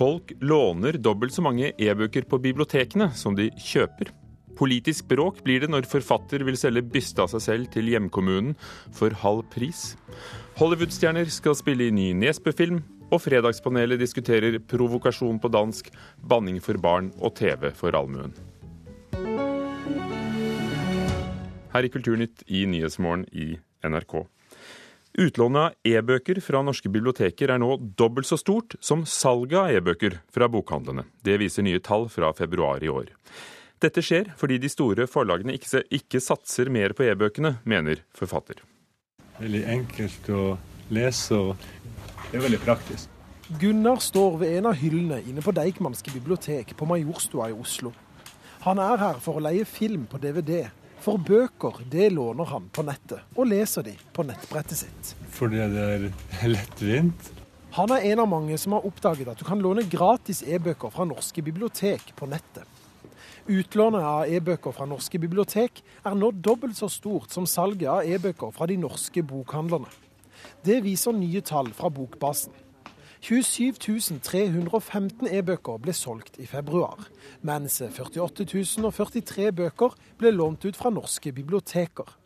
Folk låner dobbelt så mange e-bøker på bibliotekene som de kjøper. Politisk bråk blir det når forfatter vil selge byste av seg selv til hjemkommunen for halv pris. Hollywood-stjerner skal spille i ny Nesbø-film, og Fredagspanelet diskuterer provokasjon på dansk, banning for barn og TV for allmuen. Her i Kulturnytt i Nyhetsmorgen i NRK. Utlånet av e-bøker fra norske biblioteker er nå dobbelt så stort som salget av e-bøker fra bokhandlene. Det viser nye tall fra februar i år. Dette skjer fordi de store forlagene ikke, ikke satser mer på e-bøkene, mener forfatter. Veldig enkelt å lese, og det er veldig praktisk. Gunnar står ved en av hyllene inne på Deichmanske bibliotek på Majorstua i Oslo. Han er her for å leie film på DVD for bøker det låner han på nettet, og leser de på nettbrettet sitt. Fordi det er lettvint. Han er en av mange som har oppdaget at du kan låne gratis e-bøker fra norske bibliotek på nettet. Utlånet av e-bøker fra norske bibliotek er nå dobbelt så stort som salget av e-bøker fra de norske bokhandlerne. Det viser nye tall fra Bokbasen. 27 315 e-bøker ble solgt i februar, mens 48 043 bøker ble lånt ut fra norske biblioteker.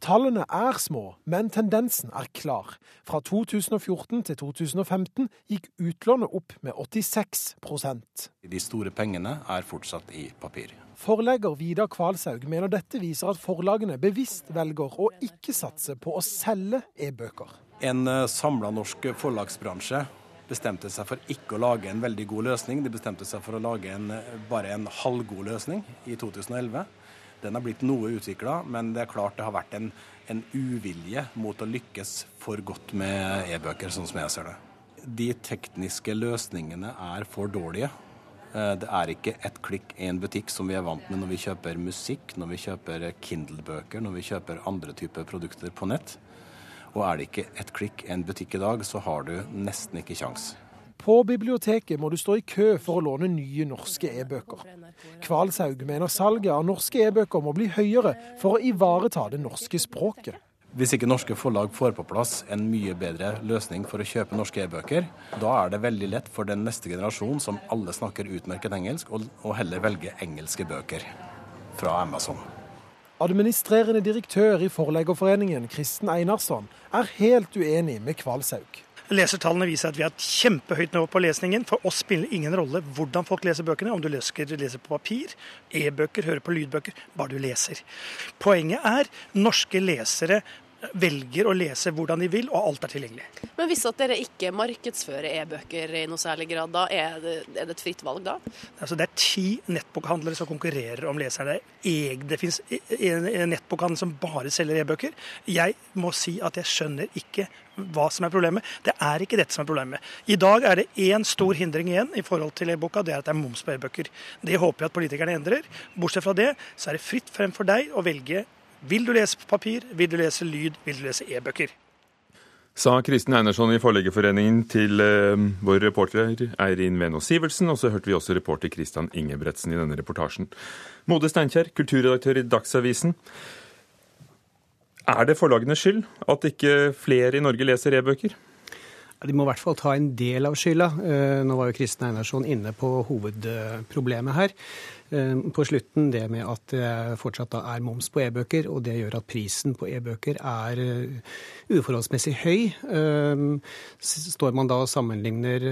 Tallene er små, men tendensen er klar. Fra 2014 til 2015 gikk utlånet opp med 86% De store pengene er fortsatt i papir. Forlegger Vidar Kvalshaug mener dette viser at forlagene bevisst velger å ikke satse på å selge e-bøker. En eh, samla norsk forlagsbransje bestemte seg for ikke å lage en veldig god løsning. De bestemte seg for å lage en, bare en halvgod løsning i 2011. Den har blitt noe utvikla, men det er klart det har vært en, en uvilje mot å lykkes for godt med e-bøker, sånn som jeg ser det. De tekniske løsningene er for dårlige. Eh, det er ikke ett klikk i en butikk som vi er vant med når vi kjøper musikk, når vi kjøper Kindle-bøker, når vi kjøper andre typer produkter på nett. Og er det ikke et klikk en butikk i dag, så har du nesten ikke kjangs. På biblioteket må du stå i kø for å låne nye norske e-bøker. Kvalshaug mener salget av norske e-bøker må bli høyere for å ivareta det norske språket. Hvis ikke norske forlag får på plass en mye bedre løsning for å kjøpe norske e-bøker, da er det veldig lett for den neste generasjon, som alle snakker utmerket engelsk, å heller velge engelske bøker fra Amazon. Administrerende direktør i Forleggerforeningen, Kristen Einarsson, er helt uenig med Kvalshaug. Lesertallene viser at vi har et kjempehøyt nivå på lesningen. For oss spiller ingen rolle hvordan folk leser bøkene. Om du leser, leser på papir, e-bøker, hører på lydbøker. Bare du leser. Poenget er norske lesere velger å lese hvordan de vil, og alt er tilgjengelig. Men hvis at dere ikke markedsfører e-bøker i noe særlig grad, da er det, er det et fritt valg da? Altså, det er ti nettbokhandlere som konkurrerer om leserne. Det finnes nettbokhandler som bare selger e-bøker. Jeg må si at jeg skjønner ikke hva som er problemet. Det er ikke dette som er problemet. I dag er det én stor hindring igjen i forhold til e-boka, det er at det er moms på e-bøker. Det håper jeg at politikerne endrer. Bortsett fra det så er det fritt frem for deg å velge vil du lese på papir, vil du lese lyd, vil du lese e-bøker? Sa Kristin Einarsson i Forleggerforeningen til uh, vår reporter Eirin Venås Sivertsen. Og så hørte vi også reporter Kristian Ingebretsen i denne reportasjen. Mode Steinkjer, kulturredaktør i Dagsavisen. Er det forlagenes skyld at ikke flere i Norge leser e-bøker? De må i hvert fall ta en del av skylda. Eh, nå var jo Kristin Einarsson inne på hovedproblemet her. Eh, på slutten det med at det fortsatt er moms på e-bøker, og det gjør at prisen på e-bøker er eh, uforholdsmessig høy. Står man da og sammenligner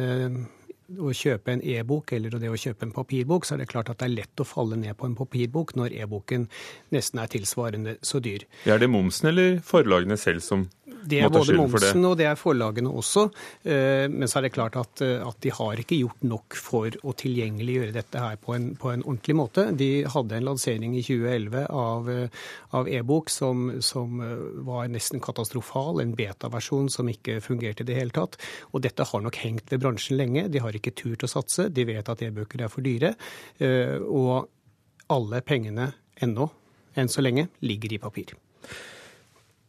å kjøpe en e-bok eller det å kjøpe en papirbok, så er det klart at det er lett å falle ned på en papirbok når e-boken nesten er tilsvarende så dyr. Er det momsen eller forlagene selv som det er både momsen og det er forlagene også. Eh, men så er det klart at, eh, at, de har ikke gjort nok for å tilgjengeliggjøre dette her på en, på en ordentlig måte. De hadde en lansering i 2011 av, eh, av e-bok som, som, var nesten katastrofal. En beta-versjon som ikke fungerte i det hele tatt. Og dette har nok hengt ved bransjen lenge. De har ikke turt å satse. De vet at e-bøker er for dyre. Og alle pengene ennå, enn så lenge, ligger i papir.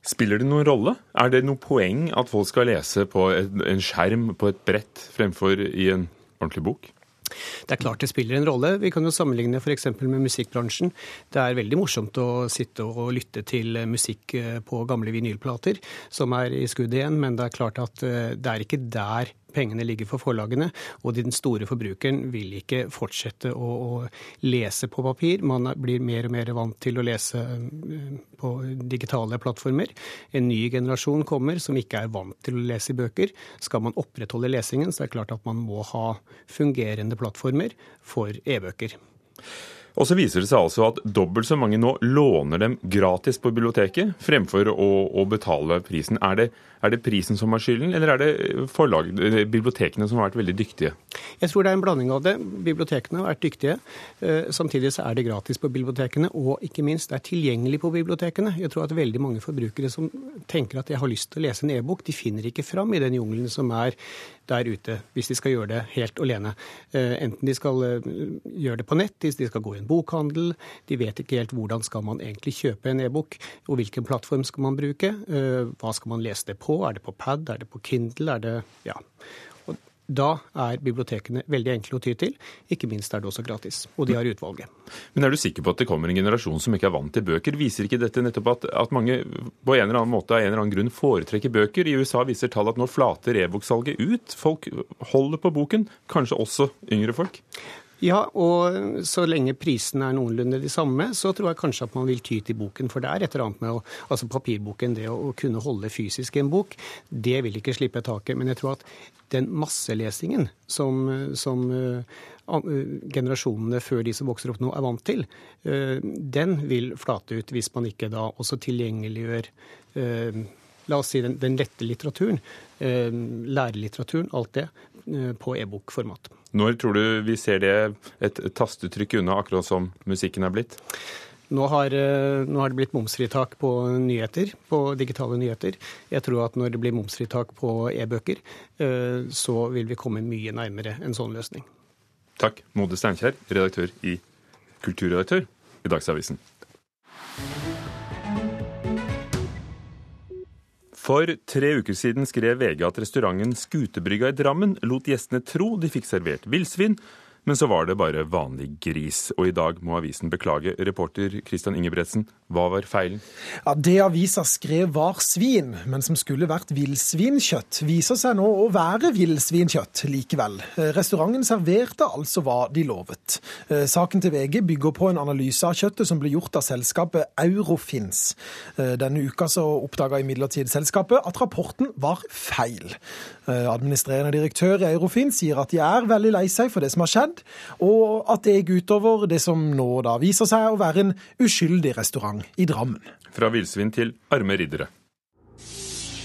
Spiller det noen rolle? Er det noe poeng at folk skal lese på en skjerm på et brett fremfor i en ordentlig bok? Det er klart det spiller en rolle. Vi kan jo sammenligne f.eks. med musikkbransjen. Det er veldig morsomt å sitte og lytte til musikk eh, på gamle vinylplater som er i skudd igjen, men det er klart at eh, det er ikke der pengene ligger for forlagene, og den store forbrukeren vil ikke fortsette å, å lese på papir. Man blir mer og mer vant til å lese eh, på digitale plattformer. En ny generasjon kommer som ikke er vant til å lese i bøker. Skal man opprettholde lesingen, så er det klart at man må ha fungerende plattformer for e-bøker. Og så viser det seg altså at dobbelt så mange nå låner dem gratis på biblioteket, fremfor å, å betale prisen. Er det, er det, prisen som har skylden, eller er det forlag, bibliotekene som har vært veldig dyktige? Jeg tror det er en blanding av det. Bibliotekene har vært dyktige. Eh, samtidig så er det gratis på bibliotekene, og ikke minst det er tilgjengelig på bibliotekene. Jeg tror at veldig mange forbrukere som tenker at jeg har lyst til å lese en e-bok, de finner ikke fram i den jungelen som er der ute, hvis de skal gjøre det helt alene. Eh, enten de skal eh, gjøre det på nett, hvis de skal gå i en bokhandel. De vet ikke helt hvordan skal man egentlig kjøpe en e-bok, og hvilken plattform skal man bruke. Eh, hva skal man lese det på? Er det på pad? Er det på Kindle? Er det Ja. Da er bibliotekene veldig enkle å ty til. Ikke minst er det også gratis. Og de har utvalget. Men er du sikker på at det kommer en generasjon som ikke er vant til bøker? Viser ikke dette nettopp at, at mange på en eller annen måte av en eller annen grunn foretrekker bøker? I USA viser tall at nå flater e-boksalget ut. Folk holder på boken, kanskje også yngre folk? Ja, og så lenge prisene er noenlunde de samme, så tror jeg kanskje at man vil ty til boken. For det er et eller annet med å, altså papirboken, det å kunne holde fysisk en bok, det vil ikke slippe taket. Men jeg tror at den masselesingen som, som uh, generasjonene før de som vokser opp nå, er vant til, uh, den vil flate ut hvis man ikke da også tilgjengeliggjør La oss si den, den lette litteraturen, lærelitteraturen, alt det, på e-bokformat. Når tror du vi ser det et tastetrykk unna, akkurat som musikken er blitt? Nå har, eh, nå har, det blitt momsfritak på nyheter, på digitale nyheter. Jeg tror at når det blir momsfritak på e-bøker, eh, så vil vi komme mye nærmere en sånn løsning. Takk, Mode Steinkjer, redaktør i Kulturredaktør i Dagsavisen. For tre uker siden skrev VG at restauranten Skutebrygga i Drammen lot gjestene tro de fikk servert villsvin, men så var det bare vanlig gris. Og i dag må avisen beklage. Reporter Christian Ingebretsen, hva var feilen? Ja, Det avisa skrev var svin, men som skulle vært villsvinkjøtt, viser seg nå å være villsvinkjøtt likevel. Restauranten serverte altså hva de lovet. Eh, saken til VG bygger på en analyse av kjøttet som ble gjort av selskapet Eurofins. Eh, denne uka så oppdaga imidlertid selskapet at rapporten var feil. Eh, administrerende direktør i Eurofins sier at de er veldig lei seg for det som har skjedd skjedd, og at det gikk utover det som nå da viser seg å være en uskyldig restaurant i Drammen. Fra villsvin til arme riddere.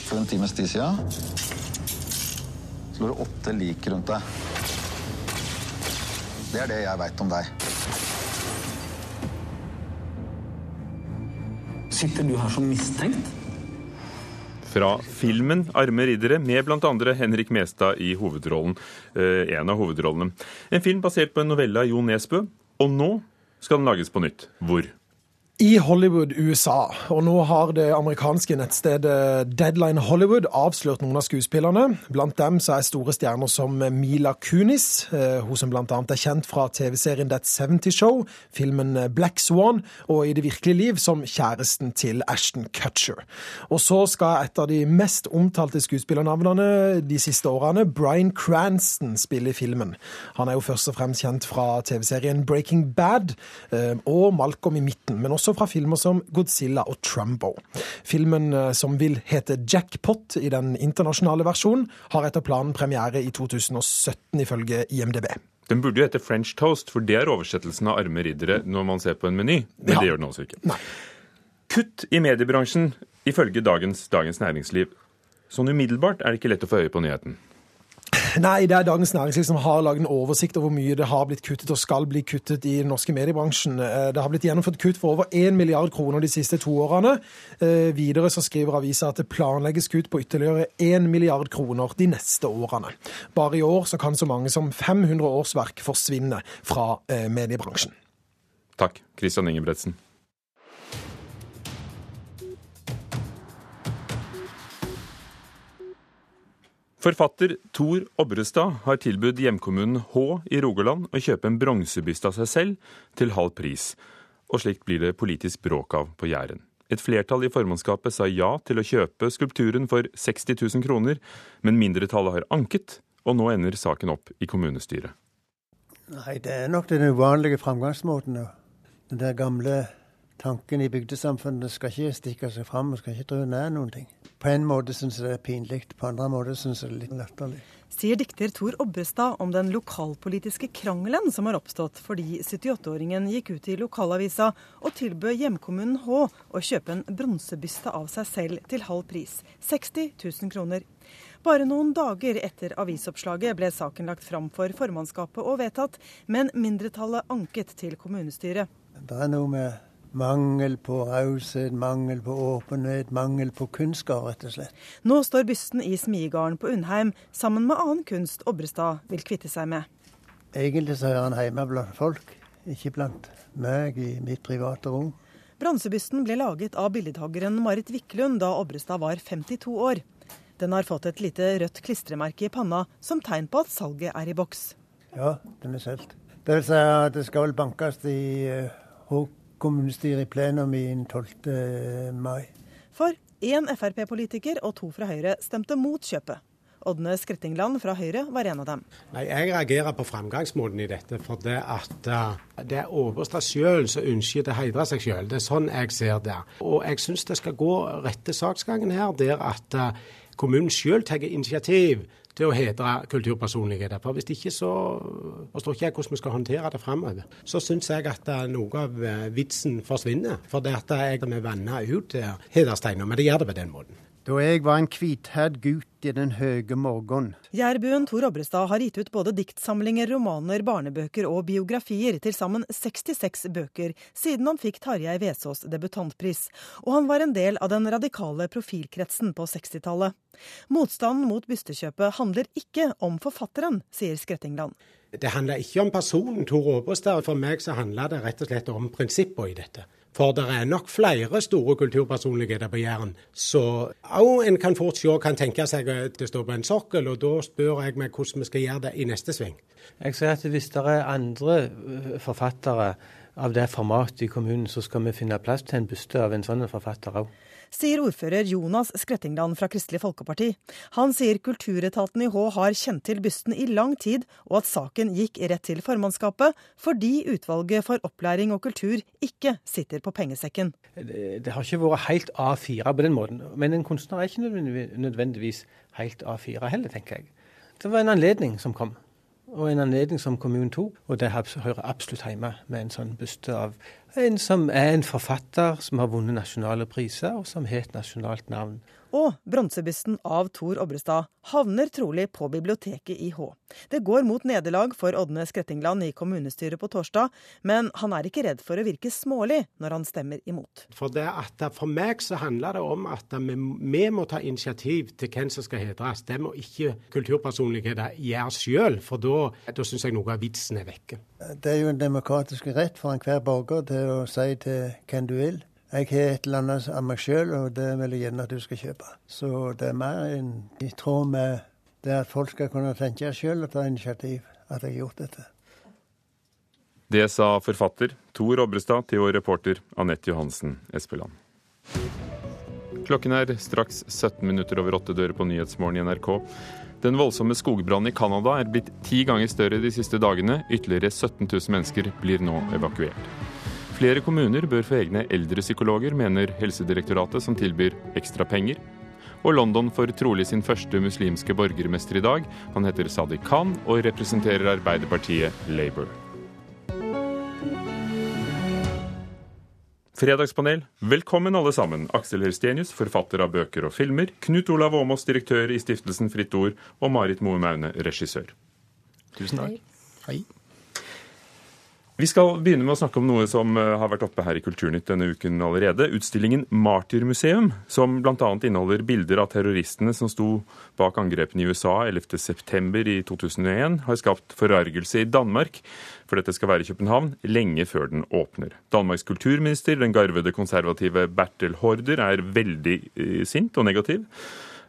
For en times tid siden så lå det åtte lik rundt deg. Det er det jeg veit om deg. Sitter du her som mistenkt? Fra filmen 'Arme riddere', med bl.a. Henrik Mestad i hovedrollen, eh, en av hovedrollene. En film basert på en novelle av Jo Nesbø, og nå skal den lages på nytt. Hvor? I Hollywood, USA. Og nå har det amerikanske nettstedet Deadline Hollywood avslørt noen av skuespillerne. Blant dem så er store stjerner som Mila Kunis, eh, hun som bl.a. er kjent fra TV-serien That 70 Show, filmen Black Swan, og i det virkelige liv som kjæresten til Ashton Cutcher. Og så skal et av de mest omtalte skuespillernavnene de siste årene, Bryan Cranston, spille i filmen. Han er jo først og fremst kjent fra TV-serien Breaking Bad eh, og Malcolm i midten. men også også fra filmer som Godzilla og Trumbo. Filmen eh, som vil hete Jackpot i den internasjonale versjonen, har etter planen premiere i 2017, ifølge IMDb. Den burde jo hete French Toast, for det er oversettelsen av arme riddere når man ser på en meny. Men ja. det gjør den altså ikke. Nei. Kutt i mediebransjen, ifølge dagens, dagens Næringsliv. Sånn umiddelbart er det ikke lett å få øye på nyheten. Nei, det er Dagens Næringsliv som har laget en oversikt over hvor mye det har blitt kuttet og skal bli kuttet i den norske mediebransjen. Eh, det har blitt gjennomført kutt for over 1 milliard kroner de siste to årene. Eh, videre så skriver avisa at det planlegges kutt på ytterligere 1 milliard kroner de neste årene. Bare i år så kan så mange som 500 årsverk forsvinne fra eh, mediebransjen. Takk, Christian Ingebretsen. Forfatter Tor Obrestad har tilbudt hjemkommunen Hå i Rogaland å kjøpe en bronsebyste av seg selv til halv pris, og slikt blir det politisk bråk av på Jæren. Et flertall i formannskapet sa ja til å kjøpe skulpturen for 60 000 kroner, men mindretallet har anket og nå ender saken opp i kommunestyret. Nei, det er nok den uvanlige framgangsmåten. Den der gamle tanken i bygdesamfunnet skal ikke stikke seg fram skal ikke tro nær noen ting. På en måte syns jeg det er pinlig, på andre måter syns jeg det er litt latterlig. Sier dikter Tor Obrestad om den lokalpolitiske krangelen som har oppstått fordi 78-åringen gikk ut i lokalavisa og tilbød hjemkommunen Hå å kjøpe en bronsebyste av seg selv til halv pris, 60 000 kroner. Bare noen dager etter avisoppslaget ble saken lagt fram for formannskapet og vedtatt, men mindretallet anket til kommunestyret. Det er noe med Mangel på raushet, mangel på åpenhet, mangel på kunnskap, rett og slett. Nå står bysten i smiegarden på Undheim sammen med annen kunst Obrestad vil kvitte seg med. Egentlig så hører han hjemme blant folk, ikke blant meg i mitt private rom. Bronsebysten ble laget av billedhoggeren Marit Wiklund da Obrestad var 52 år. Den har fått et lite rødt klistremerke i panna som tegn på at salget er i boks. Ja, den er solgt. Det vil si at det skal vel bankes i uh, kommunestyret i plenum i 12. mai. For én Frp-politiker og to fra Høyre stemte mot kjøpet. Ådne Skrettingland fra Høyre var en av dem. Nei, Jeg reagerer på framgangsmåten i dette. For det at uh, det er Åbrestad sjøl som ønsker å heidre seg sjøl. Det er sånn jeg ser det. Og jeg syns det skal gå rette saksgangen her, der at uh, kommunen sjøl tar initiativ til å hedre kulturpersonligheter. For Hvis ikke så forstår ikke jeg hvordan vi skal håndtere det framover. Så syns jeg at noe av eh, vitsen forsvinner. For det at jeg er vanna ut eh, hedersteiner, men det gjør det på den måten. Da jeg var en hvithæd gutt i den høge morgen. Jærbuen Tor Obrestad har gitt ut både diktsamlinger, romaner, barnebøker og biografier. Til sammen 66 bøker siden han fikk Tarjei Vesaas debutantpris. Og han var en del av den radikale profilkretsen på 60-tallet. Motstanden mot bystekjøpet handler ikke om forfatteren, sier Skrettingland. Det handler ikke om personen Tor Obrestad. For meg så handler det rett og slett om prinsippene i dette. For det er nok flere store kulturpersonligheter på Jæren. Så òg en kan fort se kan tenke seg at det står på en sokkel, og da spør jeg meg hvordan vi skal gjøre det i neste sving. Jeg sier at Hvis det er andre øh, forfattere av det formatet i kommunen, så skal vi finne plass til en buste av en sånn forfatter òg sier ordfører Jonas Skrettingland fra Kristelig Folkeparti. Han sier kulturetaten i Hå har kjent til bysten i lang tid, og at saken gikk rett til formannskapet fordi utvalget for opplæring og kultur ikke sitter på pengesekken. Det, har ikke vært helt A4 på den måten, men en kunstner er ikke nødvendigvis helt A4 heller, tenker jeg. Det var en anledning som kom og en anledning som kommunen tok. Og det hører absolutt hjemme med en sånn byste av en som er en forfatter som har vunnet nasjonale priser, og som har et nasjonalt navn. Og bronsebysten av Tor Obrestad havner trolig på biblioteket i Hå. Det går mot nederlag for Ådne Skrettingland i kommunestyret på torsdag, men han er ikke redd for å virke smålig når han stemmer imot. For, for meg så handler det om at vi, vi, må ta initiativ til hvem som skal hedres. Det må ikke kulturpersonligheter gjøre sjøl, for da, da syns jeg noe av vitsen er vekke. Det er jo en demokratisk rett for enhver borger til å si til hvem du vil. Jeg har et eller annet av meg sjøl, og det vil jeg gjerne at du skal kjøpe. Så det er mer enn i tråd med det at folk skal kunne tenke sjøl og ta initiativ, at jeg har gjort dette. Det sa forfatter Tor Obrestad til vår reporter Anette Johansen Espeland. Klokken er straks 17 minutter over åtte dører på Nyhetsmorgen i NRK. Den voldsomme skogbrannen i Canada er blitt ti ganger større de siste dagene. Ytterligere 17 000 mennesker blir nå evakuert. Flere kommuner bør få egne eldrepsykologer, mener Helsedirektoratet, som tilbyr ekstra penger. Og London får trolig sin første muslimske borgermester i dag. Han heter Sadiq Khan og representerer Arbeiderpartiet Labour. Fredagspanel, velkommen alle sammen. Aksel Helstenius, forfatter av bøker og filmer. Knut Olav Åmås, direktør i Stiftelsen Fritt Ord. Og Marit Moe Maune, regissør. Tusen takk. Hei. Vi skal begynne med å snakke om noe som eh, har vært oppe her i Kulturnytt denne uken allerede. Utstillingen Martyrmuseum, som bl.a. inneholder bilder av terroristene som sto bak angrepene i USA 11.9. i 2001, har skapt forargelse i Danmark, for dette skal være i København, lenge før den åpner. Danmarks kulturminister, den garvede konservative Bertel Haarder, er veldig eh, sint og negativ.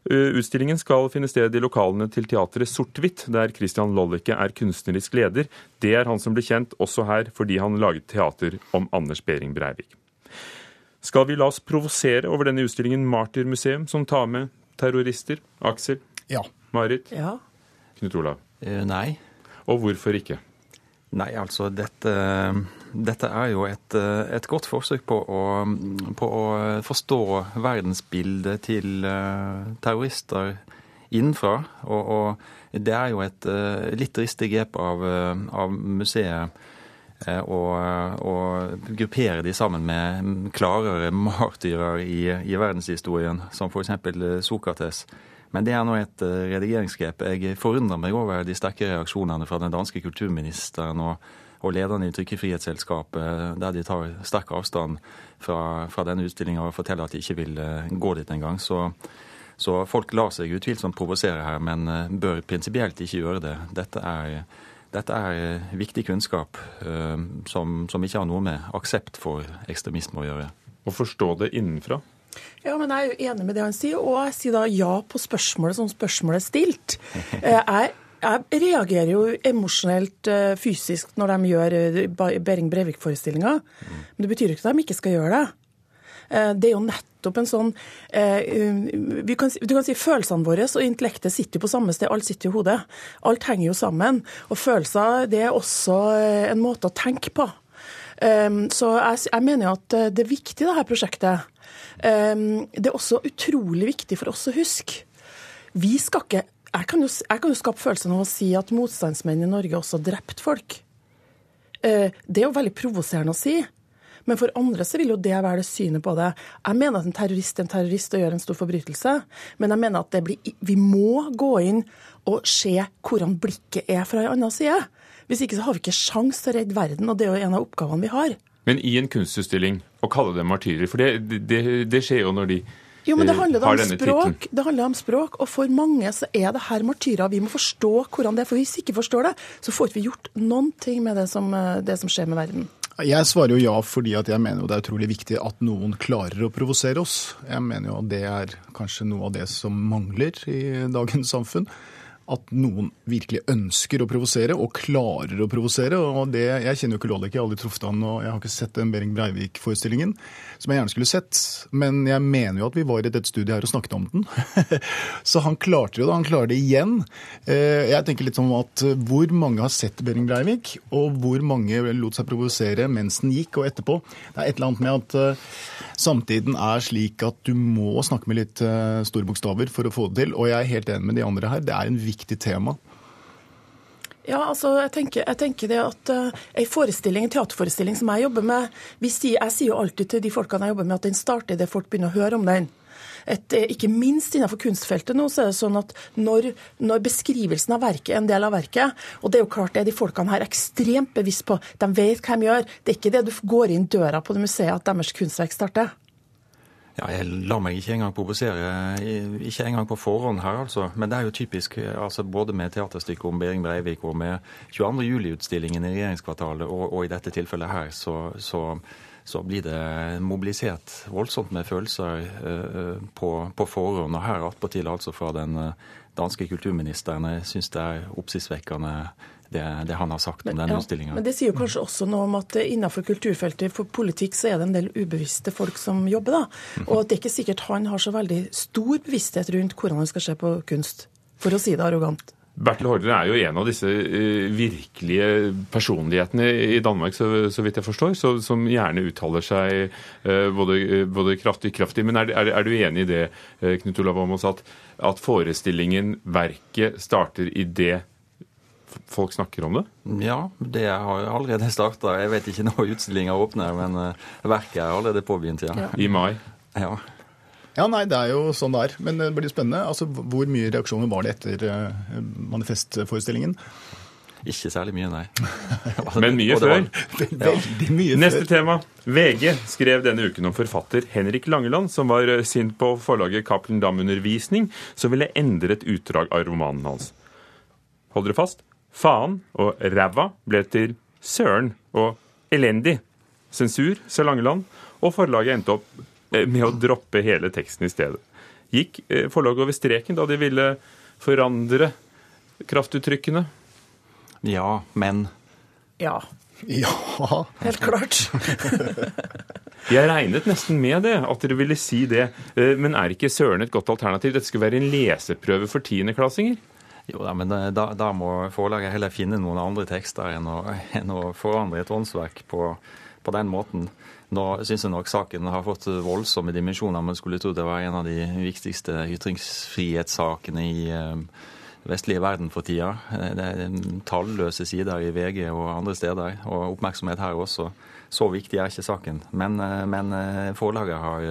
Eh, utstillingen skal finne sted i lokalene til teatret Sort-Hvitt, der Christian Lollicke er kunstnerisk leder. Det er han som ble kjent også her fordi han laget teater om Anders Behring Breivik. Skal vi la oss provosere over denne utstillingen Martyrmuseum, som tar med terrorister? Aksel? Ja. Marit? Ja. Knut Olav? Nei. Og hvorfor ikke? Nei, altså dette, dette er jo et, et, godt forsøk på å, på å forstå verdensbildet til terrorister innenfra. Og, og det er jo et litt ristig grep av, av museet å gruppere de sammen med klarere martyrer i, i verdenshistorien, som f.eks. Sokrates. Men det er nå et redigeringsgrep. Jeg forundrer meg over de sterke reaksjonene fra den danske kulturministeren og, og lederne i Trykkefrihetsselskapet, der de tar sterk avstand fra, fra denne utstillinga og forteller at de ikke vil uh, gå dit engang. Så, så folk lar seg utvilsomt provosere her, men uh, bør prinsipielt ikke gjøre det. Dette er, dette er viktig kunnskap som, som ikke har noe med aksept for ekstremisme å gjøre. Å forstå det innenfra? Ja, men Jeg er jo enig med det han sier, og jeg sier da ja på spørsmålet som spørsmålet er stilt. Jeg, jeg reagerer jo emosjonelt fysisk når de gjør Behring Breivik-forestillinga, men det betyr ikke at de ikke skal gjøre det. Det er jo nettopp en sånn kan, Du kan si følelsene våre og intellektet sitter jo på samme sted, alt sitter i hodet. Alt henger jo sammen. Og følelser det er også en måte å tenke på. Så jeg, mener jo at det er viktig, det her prosjektet. Det er også utrolig viktig for oss å huske. Vi skal ikke jeg kan, jo, jeg kan jo skape følelsen av å si at motstandsmenn i Norge også drept folk. Det er jo veldig provoserende å si. Men for andre så vil jo det være det synet på det. Jeg mener at en terrorist er en terrorist og gjør en stor forbrytelse. Men jeg mener at blir, vi må gå inn og se hvordan blikket er fra en annen side. Hvis ikke så har vi ikke sjans til å redde verden, og det er jo en av oppgavene vi har. Men i en kunstutstilling, å kalle dem martyrer, for det, det, det skjer jo når de jo, men det eh, handler, om språk, det handler om språk, og for mange så er det her martyrer. Vi må forstå hvordan det er, for hvis vi ikke forstår det, så får vi gjort noen ting med det som, det som skjer med verden. Jeg svarer jo ja fordi at jeg mener jo det er utrolig viktig at noen klarer å provosere oss. Jeg mener jo at det er kanskje noe av det som mangler i dagens samfunn at noen virkelig ønsker å provosere, og klarer å provosere. og det, Jeg kjenner jo ikke Lodek, jeg har aldri truffet han, og jeg har ikke sett den Behring Breivik-forestillingen, som jeg gjerne skulle sett. Men jeg mener jo at vi var i dette studiet her og snakket om den. Så han klarte jo det, han klarer det igjen. Jeg tenker litt sånn at hvor mange har sett Behring Breivik, og hvor mange lot seg provosere mens den gikk, og etterpå. Det er et eller annet med at samtiden er slik at du må snakke med litt store bokstaver for å få det til, og jeg er helt enig med de andre her. Det er en viktig tema? Ja, altså, jeg tenker, jeg tenker det at uh, En forestilling, en teaterforestilling som jeg jobber med sier, Jeg sier jo alltid til de folkene jeg jobber med, at den starter idet folk begynner å høre om den. Et, eh, ikke minst innenfor kunstfeltet nå, så er det sånn at når, når, beskrivelsen av verket er en del av verket, og det er jo klart det er de folkene her ekstremt bevisst på, de vet hva de gjør, det er ikke det du går inn døra på det museet at deres kunstverk starter. Ja, Jeg lar meg ikke engang provosere, ikke engang på forhånd her, altså. Men det er jo typisk altså både med teaterstykket om Behring Breivik og med 22. juli-utstillingen i regjeringskvartalet, og, og, i dette tilfellet her, så, så, så, blir det mobilisert voldsomt med følelser uh, på, på, forhånd. Og her attpåtil altså fra den danske kulturministeren. Jeg syns det er oppsiktsvekkende det, det, han har sagt om denne ja. Men det sier jo kanskje også noe om at innenfor kulturfeltet, for politikk, så er det en del ubevisste folk som jobber, da. Og det er ikke sikkert han har så veldig stor bevissthet rundt hvordan han skal se på kunst, for å si det arrogant. Bertel Haarder er jo en av disse uh, virkelige personlighetene i Danmark, så, så vidt jeg forstår, så, som gjerne uttaler seg uh, både, både, kraftig kraftig. Men er, er, er, du enig i det, Knut Olav Åmås, at, at forestillingen, verket, starter i det folk snakker om det? Ja, det har allerede starta. Jeg vet ikke når utstillinga åpner, men verket er allerede påbegynt, ja. ja. I mai? Ja. Ja, nei, det er jo sånn det er. Men det blir spennende. Altså, Hvor mye reaksjoner var det etter uh, manifestforestillingen? Ikke særlig mye, nei. Men mye før. Veldig mye Neste tema. VG skrev denne uken om forfatter Henrik Langeland, som var eh, sint på forlaget Cappelen Dam-undervisning, som ville endre et utdrag av romanen hans. Hold dere fast. Faen og ræva ble til søren og elendig. Sensur, sa Langeland, og forlaget endte opp eh, med å droppe hele teksten i stedet. Gikk eh, forlaget over streken da de ville forandre kraftuttrykkene? Ja, men Ja. Ja. Helt klart. Jeg regnet nesten med det, at dere ville si det. Eh, men er ikke søren et godt alternativ? Dette skulle være en leseprøve for tiendeklassinger? Jo da, men da, da må forlaget heller finne noen andre tekster enn å, enn å forandre et åndsverk på, på den måten. Nå syns jeg nok saken har fått voldsomme dimensjoner. Man skulle tro det var en av de viktigste ytringsfrihetssakene i eh, vestlige verden for tida. Det er talløse sider i VG og andre steder, og oppmerksomhet her også. Så viktig er ikke saken. Men, eh, men eh, forlaget har,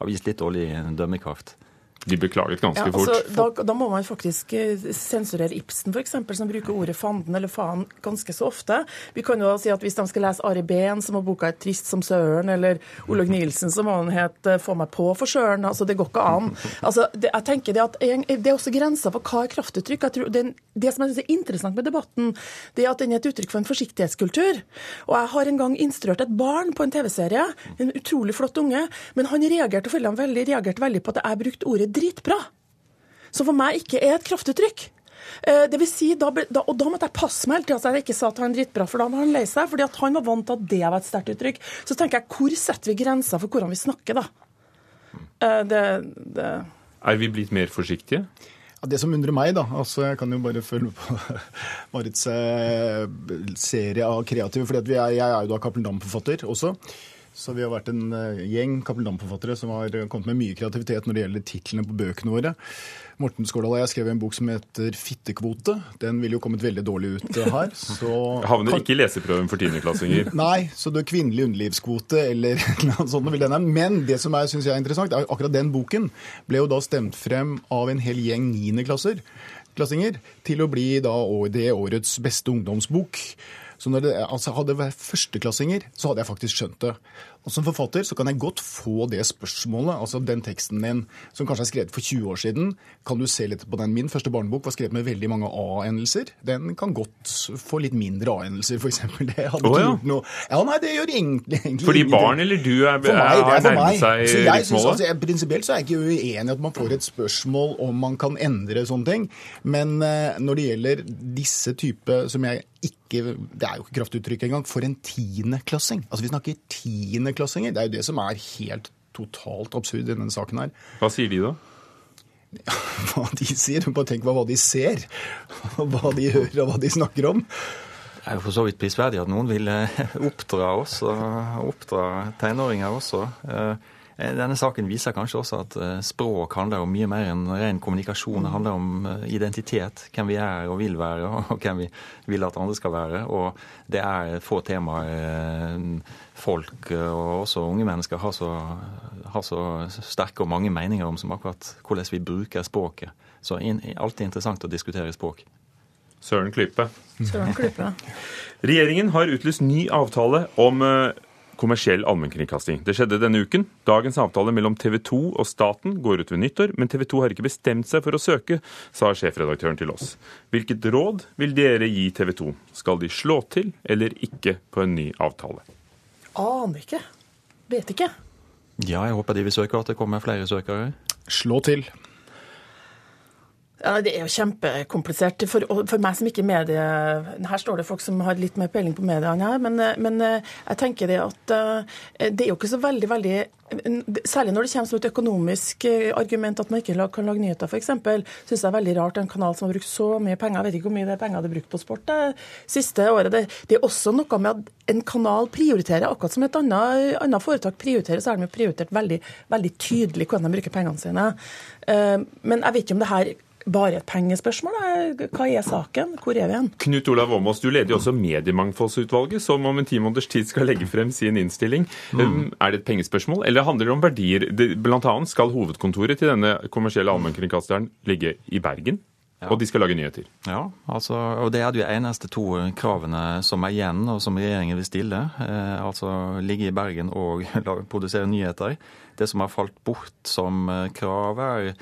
har vist litt dårlig dømmekraft. De beklaget ganske ja, altså, fort. Da, da, må man faktisk eh, sensurere Ibsen, f.eks., som bruker ordet fanden eller faen ganske så ofte. Vi kan jo si at Hvis de skal lese Ari Behn, så må boka et 'Trist som søren', eller Olaug Nielsen, så må den hete 'Få meg på for søren'. Altså, det går ikke an. Altså, det, jeg tenker det, at det er også grenser for hva er kraftuttrykk. Jeg tror det, det som jeg synes er interessant med debatten, det er at den er et uttrykk for en forsiktighetskultur. Og jeg har en gang instruert et barn på en TV-serie, en utrolig flott unge, men han reagerte, og veldig, reagerte veldig på at jeg brukte ordet dritbra. Som for meg ikke er et kraftuttrykk. Eh, det vil si, da, da, og da måtte jeg passe meg hele tida så jeg ikke sa at han er dritbra, for da var han lei seg. fordi han var vant til at det var et sterkt uttrykk. Så tenker jeg, hvor setter vi grenser for hvordan vi snakker, da? Eh, det, det... Er vi blitt mer forsiktige? Ja, det som undrer meg, da altså Jeg kan jo bare følge på Marits eh, serie av kreative. for jeg er jo da Cappelen Dam-forfatter også. Så vi har vært en eh, gjeng Cappelen Dam-forfattere som har kommet med mye kreativitet når det gjelder titlene på bøkene våre. Morten Skårdal og jeg skrev en bok som heter 'Fittekvote'. Den ville jo kommet veldig dårlig ut eh, her. Så Havner ikke i leseprøven for tiendeklassinger. Nei, så det er kvinnelig underlivskvote eller noe sånt vil den. Men det som synes jeg er interessant, er akkurat den boken ble jo da stemt frem av en hel gjeng niendeklasser til å bli da det årets beste ungdomsbok. Så når det altså, hadde vært førsteklassinger, så hadde jeg faktisk skjønt det. Og Som forfatter så kan jeg godt få det spørsmålet. altså Den teksten din som kanskje er skrevet for 20 år siden, kan du se litt på den. Min første barnebok var skrevet med veldig mange A-endelser. Den kan godt få litt mindre A-endelser, f.eks. Det hadde oh, ja. gjort noe Ja, nei, det gjør egentlig, egentlig Fordi barn eller du er, for meg, er nærmet seg så jeg synes, altså, jeg, Prinsipielt så er jeg ikke uenig i at man får et spørsmål om man kan endre sånne ting. Men uh, når det gjelder disse type som jeg ikke Det er jo ikke kraftuttrykk engang. For en tiendeklassing. Altså, vi snakker tiende tiendeklassinger. Det er jo det som er helt totalt absurd i denne saken her. Hva sier de da? Hva de sier? Bare tenk på hva de ser, hva de hører og hva de snakker om. Det er jo for så vidt prisverdig at noen vil eh, oppdra oss, og oppdra tenåringer også. Eh, denne saken viser kanskje også at eh, språk handler om mye mer enn ren kommunikasjon. Det handler om eh, identitet, hvem vi er og vil være, og hvem vi vil at andre skal være. Og det er få temaer folk, og også unge mennesker, har så, har så sterke og mange meninger om som akkurat hvordan vi bruker språket. Så alltid interessant å diskutere språk. Søren Klype. Søren Klype. Regjeringen har utlyst ny avtale om kommersiell allmennkringkasting. Det skjedde denne uken. Dagens avtale mellom TV 2 og staten går ut ved nyttår, men TV 2 har ikke bestemt seg for å søke, sa sjefredaktøren til oss. Hvilket råd vil dere gi TV 2? Skal de slå til eller ikke på en ny avtale? Aner ikke. Vet ikke. Ja, jeg håper de vil søke, at det kommer flere søkere. Slå til. Ja, Det er jo kjempekomplisert. For, for, meg som ikke er medie... Her står det folk som har litt mer peiling på media enn jeg, men, men eh, jeg tenker det at eh, det er jo ikke så veldig, veldig Særlig når det kommer som et økonomisk eh, argument at man ikke kan lage nyheter, f.eks. Syns jeg er veldig rart en kanal som har brukt så mye penger. Jeg vet ikke hvor mye det er penger det er brukt på sport det siste året. Det, det, er også noe med at en kanal prioriterer, akkurat som et annet, annet foretak prioriterer, så har de prioritert veldig, veldig tydelig hvordan de bruker pengene sine. Men jeg vet ikke om det her bare et pengespørsmål? Hva er saken? Hvor er vi igjen? Knut Olav Åmås, du leder jo også Mediemangfoldsutvalget, som om en ti måneders tid skal legge frem sin innstilling. Mm. Um, er det et pengespørsmål, eller handler det om verdier? Blant annet skal hovedkontoret til denne kommersielle allmennkringkasteren ligge i Bergen? Ja. Og de skal lage nyheter. Ja, altså, og det er de eneste to kravene som er igjen, og som regjeringen vil stille. Eh, altså ligge i Bergen og produsere nyheter. Det som har falt bort som eh, krav, er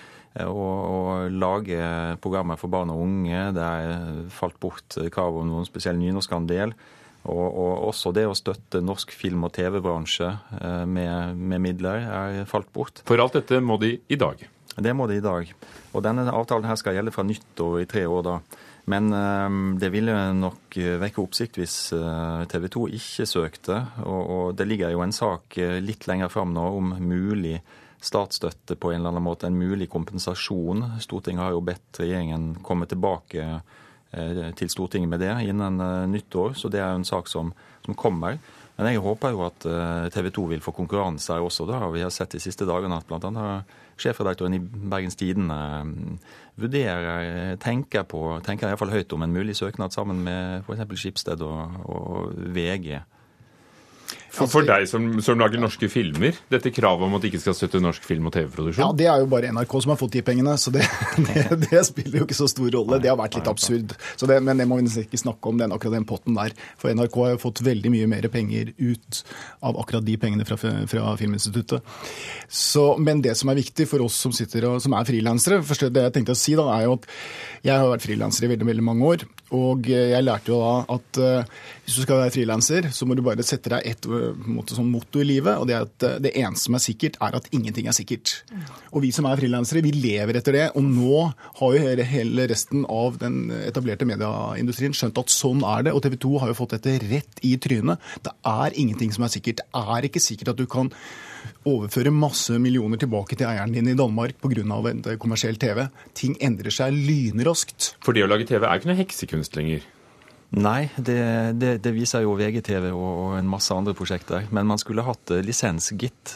å, lage programmer for barn og unge. Det er falt bort krav om noen spesiell nynorskandel. Og, og, også det å støtte norsk film- og TV-bransje eh, med, med, midler er falt bort. For alt dette må de i dag? Det må de i dag. Og denne avtalen her skal gjelde fra nyttår i tre år da. Men um, det ville nok vekke oppsikt hvis TV 2 ikke søkte. Og, det ligger jo en sak litt lenger fram nå om mulig statsstøtte på en eller annen måte, en mulig kompensasjon. Stortinget har jo bedt regjeringen komme tilbake eh, til Stortinget med det innen eh, nyttår, så det er jo en sak som, som kommer. Men jeg håper jo at TV 2 vil få konkurranse her også. Da. Vi har sett de siste dagene at bl.a. sjefredaktøren i Bergens Tidende vurderer, tenker på, tenker iallfall høyt om en mulig søknad sammen med f.eks. Skipsted og, og VG. For, for deg som, som, lager norske filmer, dette kravet om at de ikke skal støtte norsk film- og TV-produksjon? Ja, Det er jo bare NRK som har fått de pengene, så det, det, det spiller jo ikke så stor rolle. Det har vært litt absurd. Det, men det må vi ikke snakke om, den, akkurat den potten der. For NRK har jo fått veldig mye mer penger ut av akkurat de pengene fra, fra Filminstituttet. Så, men det som er viktig for oss som sitter og som er frilansere, det jeg tenkte å si da, er jo at jeg har vært frilanser i veldig, veldig mange år. Og jeg lærte jo da at uh, hvis du skal være frilanser, så må du bare sette deg et måte, sånn motto i livet, og det er at det eneste som er sikkert, er at ingenting er sikkert. Og vi som er frilansere, vi lever etter det. Og nå har jo hele resten av den etablerte medieindustrien skjønt at sånn er det, og TV 2 har jo fått dette rett i trynet. Det er ingenting som er sikkert. Det er ikke sikkert at du kan overføre masse millioner tilbake til eieren din i Danmark pga. kommersiell TV. Ting endrer seg lynraskt. For det å lage TV er ikke noe heksekunst lenger? Nei, det, det, det, viser jo VGTV og en masse andre prosjekter. Men man skulle hatt lisens, gitt.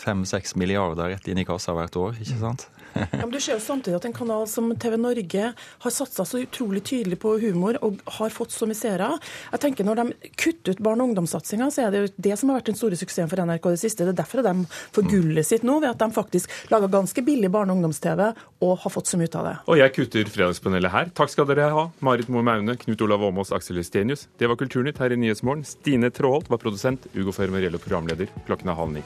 Fem-seks milliarder rett inn i kassa hvert år, ikke sant? Ja, men du ser jo samtidig at en kanal som TV Norge har satsa så utrolig tydelig på humor og har fått så mye seere. Jeg tenker Når de kutter ut barne- og ungdomssatsinga, så er det jo det som har vært den store suksessen for NRK det siste. Det er derfor de får gullet sitt nå, ved at de faktisk lager ganske billig barne- og ungdoms-TV og har fått så mye ut av det. Og jeg kutter Fredagspanelet her. Takk skal dere ha. Marit Moe Maune, Knut Olav Åmås, Aksel Stenius. Det var Kulturnytt her i Nyhetsmorgen. Stine Tråholt var produsent, Ugo Fermariello programleder. Klokken er halv ni.